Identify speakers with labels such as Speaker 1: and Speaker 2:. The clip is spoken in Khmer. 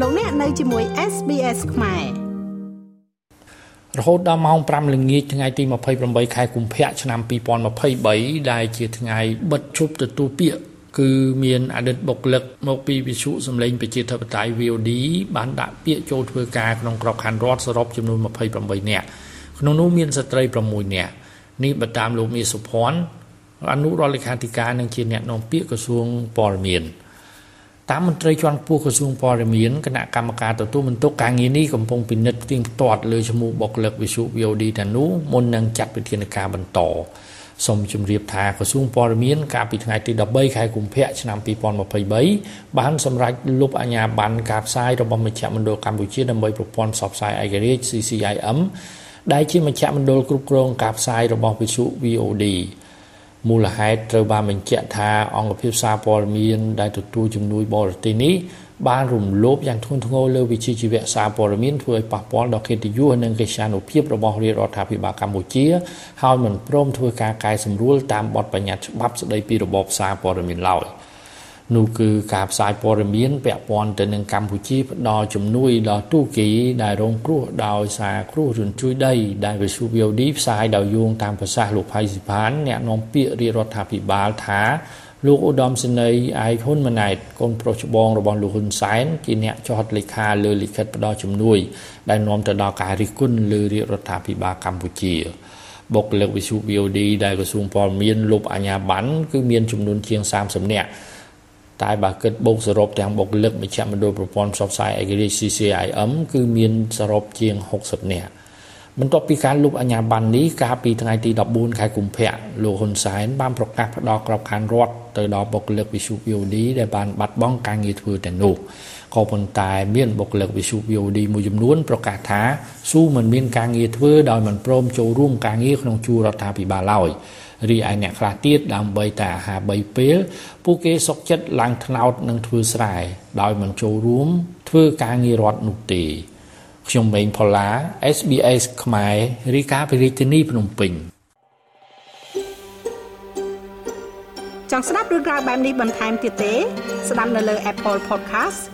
Speaker 1: លោកអ្នកនៅជាមួយ SBS ខ្មែរ
Speaker 2: រហូតដល់ម៉ោង5ល្ងាចថ្ងៃទី28ខែកុម្ភៈឆ្នាំ2023ដែលជាថ្ងៃបិទជប់ទទួលពាក្យគឺមានអតីតបុគ្គលិកមកពីវិសុសម្លេងប្រជាធិបតេយ្យ VOD បានដាក់ពាក្យចូលធ្វើការក្នុងក្របខ័ណ្ឌរដ្ឋសរុបចំនួន28នាក់ក្នុងនោះមានស្ត្រី6នាក់នេះបើតាមលោកមាសសុភ័ណ្ឌអនុរដ្ឋលេខាធិការនិងជាអ្នកនាំពាក្យក្រសួងព័ត៌មាន តាមមន្ត្រីជាន់ខ្ពស់ក្រសួងព័ត៌មានគណៈកម្មការទទួលបន្ទុកការងារនេះកំពុងពិនិត្យផ្ទៀងផ្ទាត់លើឈ្មោះបុគ្គលិកវិសុ VOD ទាំងនោះមុននឹងចាត់វិធានការបន្តសូមជម្រាបថាក្រសួងព័ត៌មានកាលពីថ្ងៃទី13ខែកុម្ភៈឆ្នាំ2023បានសម្រេចលុបអាជ្ញាប័ណ្ណការផ្សាយរបស់មជ្ឈមណ្ឌលកម្ពុជាដើម្បីប្រព័ន្ធផ្សព្វផ្សាយឯករាជ្យ CCIM ដែលជាមជ្ឈមណ្ឌលគ្រប់គ្រងការផ្សាយរបស់វិទ្យុ VOD មូលហេតុត្រូវបានបញ្ជាក់ថាអង្គភាពសារព័ត៌មានដែលទទួលជំនួយបរទេសនេះបានរំលោភយ៉ាងធ្ងន់ធ្ងរលើវិជ្ជាជីវៈសារព័ត៌មានធ្វើឲ្យប៉ះពាល់ដល់កិត្តិយសនិងកិត្យានុភាពរបស់រាជរដ្ឋាភិបាលកម្ពុជាហើយមិនព្រមធ្វើការកែសម្រួលតាមបទបញ្ញត្តិច្បាប់ស្តីពីរបបសារព័ត៌មានឡើយ។ នោះគឺការផ្សាយព័ត៌មានពាក់ព័ន្ធទៅនឹងកម្ពុជាផ្ដល់ជំនួយដល់ទូគីដែលរងគ្រោះដោយសារគ្រោះរញ្ជួយដីដែលវិសុវ VOD ផ្សាយដោយយោងតាមប្រសាសន៍លោកផៃស៊ីផានអ្នកនាំពាក្យរាជរដ្ឋាភិបាលថាលោកឧត្តមសេនីយ៍ឯកហ៊ុនម៉ាណែតកូនប្រុសច្បងរបស់លោកហ៊ុនសែនជាអ្នកចុះហត្ថលេខាលើលិខិតផ្ដល់ជំនួយ ដែលនាំទៅដល់ការរិះគន់លើរាជរដ្ឋាភិបាលកម្ពុជាបុគ្គលិកវិសុ VOD ដែលក្រសួងព័ត៌មានលុបអាជ្ញាប័ណ្ណគឺមានចំនួនជាង30នាក់ តែបើគិតបូកសរុបទាំងបុគ្គលិកមជ្ឈមណ្ឌលប្រព័ន្ធផ្សព្វផ្សាយឯករាជ្យ CCIM គឺមានសរុបជាង60នាក់បន្ទាប់ពីការលុបអាជ្ញាប័ណ្ណនេះកាលពីថ្ងៃទី14ខែកុម្ភៈលោកហ៊ុនសែនបានប្រកាសផ្ដល់ក្របខ័ណ្ឌរដ្ឋទៅដល់បុគ្គលិកវិសុ VOD ដែលបានបាត់បង់ការងារធ្វើទាំងនោះ ក៏ប៉ុន្តែមានបុគ្គលិកវិសុ VOD មួយចំនួនប្រកាសថាស៊ូមិនមានការងារធ្វើដោយមិនព្រមចូលរួមការងារក្នុងជួររដ្ឋាភិបាលឡើយរីឯអ្នកខ្លះទៀតដើម្បីតែអាហារ3ពេលពួកគេសុកចិត្តឡើងថ្នោតនិងធ្វើស្រែដោយមិនចូលរួមធ្វើការងាររដ្ឋនោះទេខ្ញុំម៉េងផល្លា SBS ខ្មែររីកាពីរាជធានីភ្នំពេញ
Speaker 1: ចង់ស្ដាប់រឿងរ៉ាវបែបនេះបន្ថែមទៀតទេ ស្ដាប់នៅលើ Apple Podcast